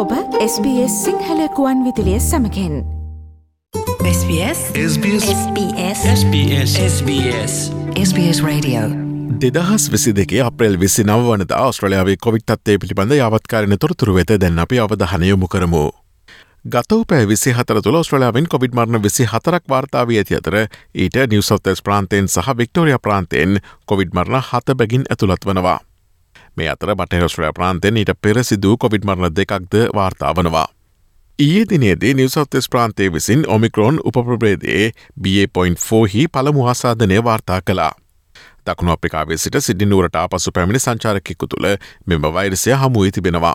ඔබ SBS සිංහලකුවන් විදිලිය සමකෙන්. SBS SBS SBS SBS SBS SBS Radio දෙදහස් විසි දෙකේ අප්‍රේල් විසි නව වනද ආස්ට්‍රලයාාවේ කොවිට්ත්තේ පිළිබඳ යවත්කාරන තොරතුරු වෙත දැන් අපි අවධහනයොමු කරමු. ගතව පැ විසි හතර තුළ ස්ට්‍රලයාාවෙන් කොවිඩ් මරණ විසි හතරක් වාර්තාාව ඇති අතර ඊට නිවසෝතස් ප්‍රාන්තයෙන් සහ වික්ටෝරිය ප්‍රාන්තයෙන් කොවිඩ් මරණ හත බැගින් ඇතුළත් වනවා. මේ අතර බටහස්ට්‍රය ප්‍රාන්තයෙන් ඊට පෙරසිදූ කොවිඩ් මරණ දෙකක්ද වාර්තාාවනවා. ඊයේ දිනේදී නිවසෞතස් ප්‍රාන්තය විසින් ඔමික්‍රෝන් උපප්‍රබේදයේ BA.4 හි පළමු ආසාධනය වාර්තා කලා. දකුණු අප්‍රිකාවේ සිට සිඩිනුවරට පසු පැමිණි සංචාරකෙකු තුළ මෙම වෛරසය හමුවී තිබෙනවා.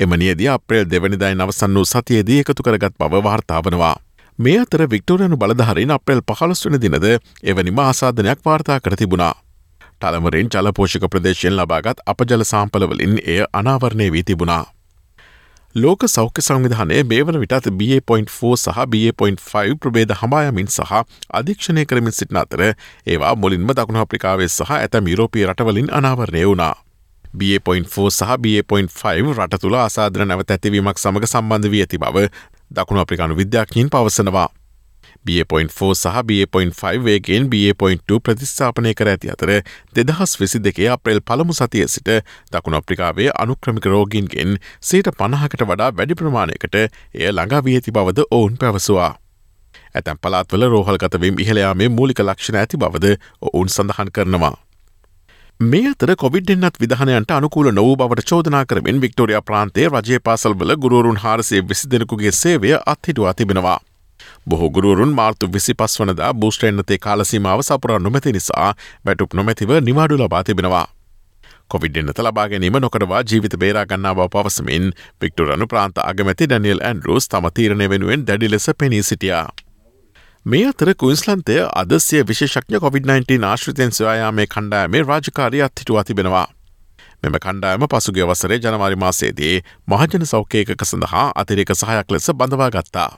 එමනියදී අප්‍රේල් දෙවනිදායි නවසන් වූ සතියේදී එකතු කරගත් බව වාර්තාාවනවා. මේ අතර වික්ටෝරයනු බලධහරින් අප්‍රේල් පහලස්වන දිනද එවැනිම ආසාධනයක් වාර්තා කර තිබුණා. ටලමරින් ජලපෝෂික ප්‍රදේශයෙන් ලබාගත් අපජල සාම්පලවලින් එය අනාවරණය වී තිබුණා. ලෝක සෞඛ්‍ය සංවිධානය මේවන විටත් BA.4 සහ BA.5 ප්‍රබේද හමායමින් සහ අධීක්ෂණය කරමින් සිටින අතර ඒවා මුලින්ම දකුණු අප්‍රිකාවේ සහ ඇතැම් යුරෝපී රටවලින් අනාවරණය වුණා. BA.4 සහ BA.5 රට තුළ අසාධන නැවත ඇතිවීමක් සමඟ සම්බන්ධ වී ඇති බව දකුණු අප්‍රිකානු විද්‍යාඥීන් පවසනවා. B.4 සහ B.5 වේගෙන් B.2 ප්‍රතිස්ථාපනය කර ඇති අතර දෙදහස් විසි දෙකේ අප්‍රේල් පළමු සතිය සිට දකුණ අප්‍රිකාවේ අනුක්‍රමික රෝගීන්ගෙන් සීට පණහකට වඩා වැඩි ප්‍රමාණයකට එය ළඟාවී ඇති බවද ඔවුන් පැවසවා. ඇතැම් පලාත්වල රෝහල්ගතවීම් ඉහළයාමේ මූලික ලක්ෂණ ඇති බවද ඔවුන් සඳහන් කරනවා. මේ අතර කොවිඩ්ෙන්න්නත් විධානයන්ට අනුකූල නොව බවට චෝදනා කරමින් වික්ටෝරිය ප්‍රාන්තේ රජය පාසල්වල ගුරුවරුන් හාරසේ විසි දෙනෙකුගේ සේවය අත්හිටුවා තිබෙනවා. බොහෝ ගුරුවරුන් මාර්තු විසි පස් වනදා බූෂ්ටෙන්න්නතේ කාලසීමාව සපුරා නොමැති නිසා වැටුප් නොමැතිව නිවාඩු ලබා තිබෙනවා. කොවිඩ්ෙන්න්නත ලබා ගැනීම නොකරවා ජීවිත බේරා ගන්නා බව පවසමින් වික්ටරනු ප්‍රාන්ත අගමැති ඩැනියල් ඇන්ඩරෝස් තම තීරණය වෙනුවෙන් දැඩි ලෙස පෙනී සිටියා. මේ අතර කුයින්ස්ලන්තය අදසිය විශේෂක්ඥ COොVID-19 ආශ්‍රිතයෙන් සොයායාමේ කණ්ඩායමේ රාජකාරී අත්හිටුවා තිබෙනවා. මෙම කණ්ඩායම පසුගේ වසරේ ජනවාරි මාසේදී මහජන සෞඛ්‍යයක සඳහා අතිරේක සහයක් ලෙස බඳවා ගත්තා.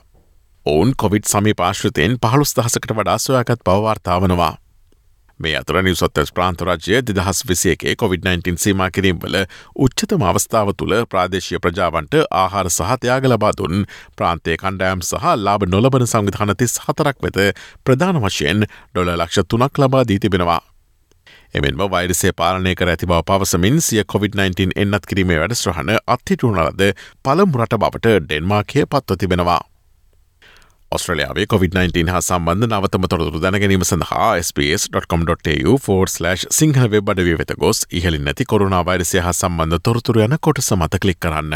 ඔවුන් කොවිඩ් සමි පාශ්‍රතයෙන් පහළුස් දහසකට වඩා සොයාගත් පවවාර්තාවනවා. මේ අතර නිවසොත්තස් ප්‍රාන්තරජය දෙදහස් විසියකේ COොVID-19 සීම කිරීම්වල උච්චතම අවස්ථාව තුළ ප්‍රාදේශය ප්‍රජාවන්ට ආහාර සහතයාග ලබා දුන් ප්‍රාන්තය කණ්ඩෑම් සහ ලාබ නොලබන සංවිධානතිස් හතරක් වෙත ප්‍රධාන වශයෙන් ඩොල ලක්ෂ තුනක් ලබා දී තිබෙනවා. එමෙන්ම වෛරසේ පාලනය කර ඇති බව පවසමින් සිය COොVID-19 එන්නත් කිරීමේ වැඩස්්‍රහණ අත්හිටුනලද පළමුරට බවට ඩෙන්මාර්කය පත්ව තිබෙනවා. ඔස්ට්‍රලයාාවේ COොVID-19 හා සම්බන්ධ නවතම තොරතුරු දැනගැනීම සඳහා ps.com.tu4/ සිංහල වෙබ් අඩවිය වෙත ගොස් ඉහලින් නැති කොරුණා වෛරසය හා සම්බන්ධ තොරතුරු යන කොට සමත කලික් කරන්න.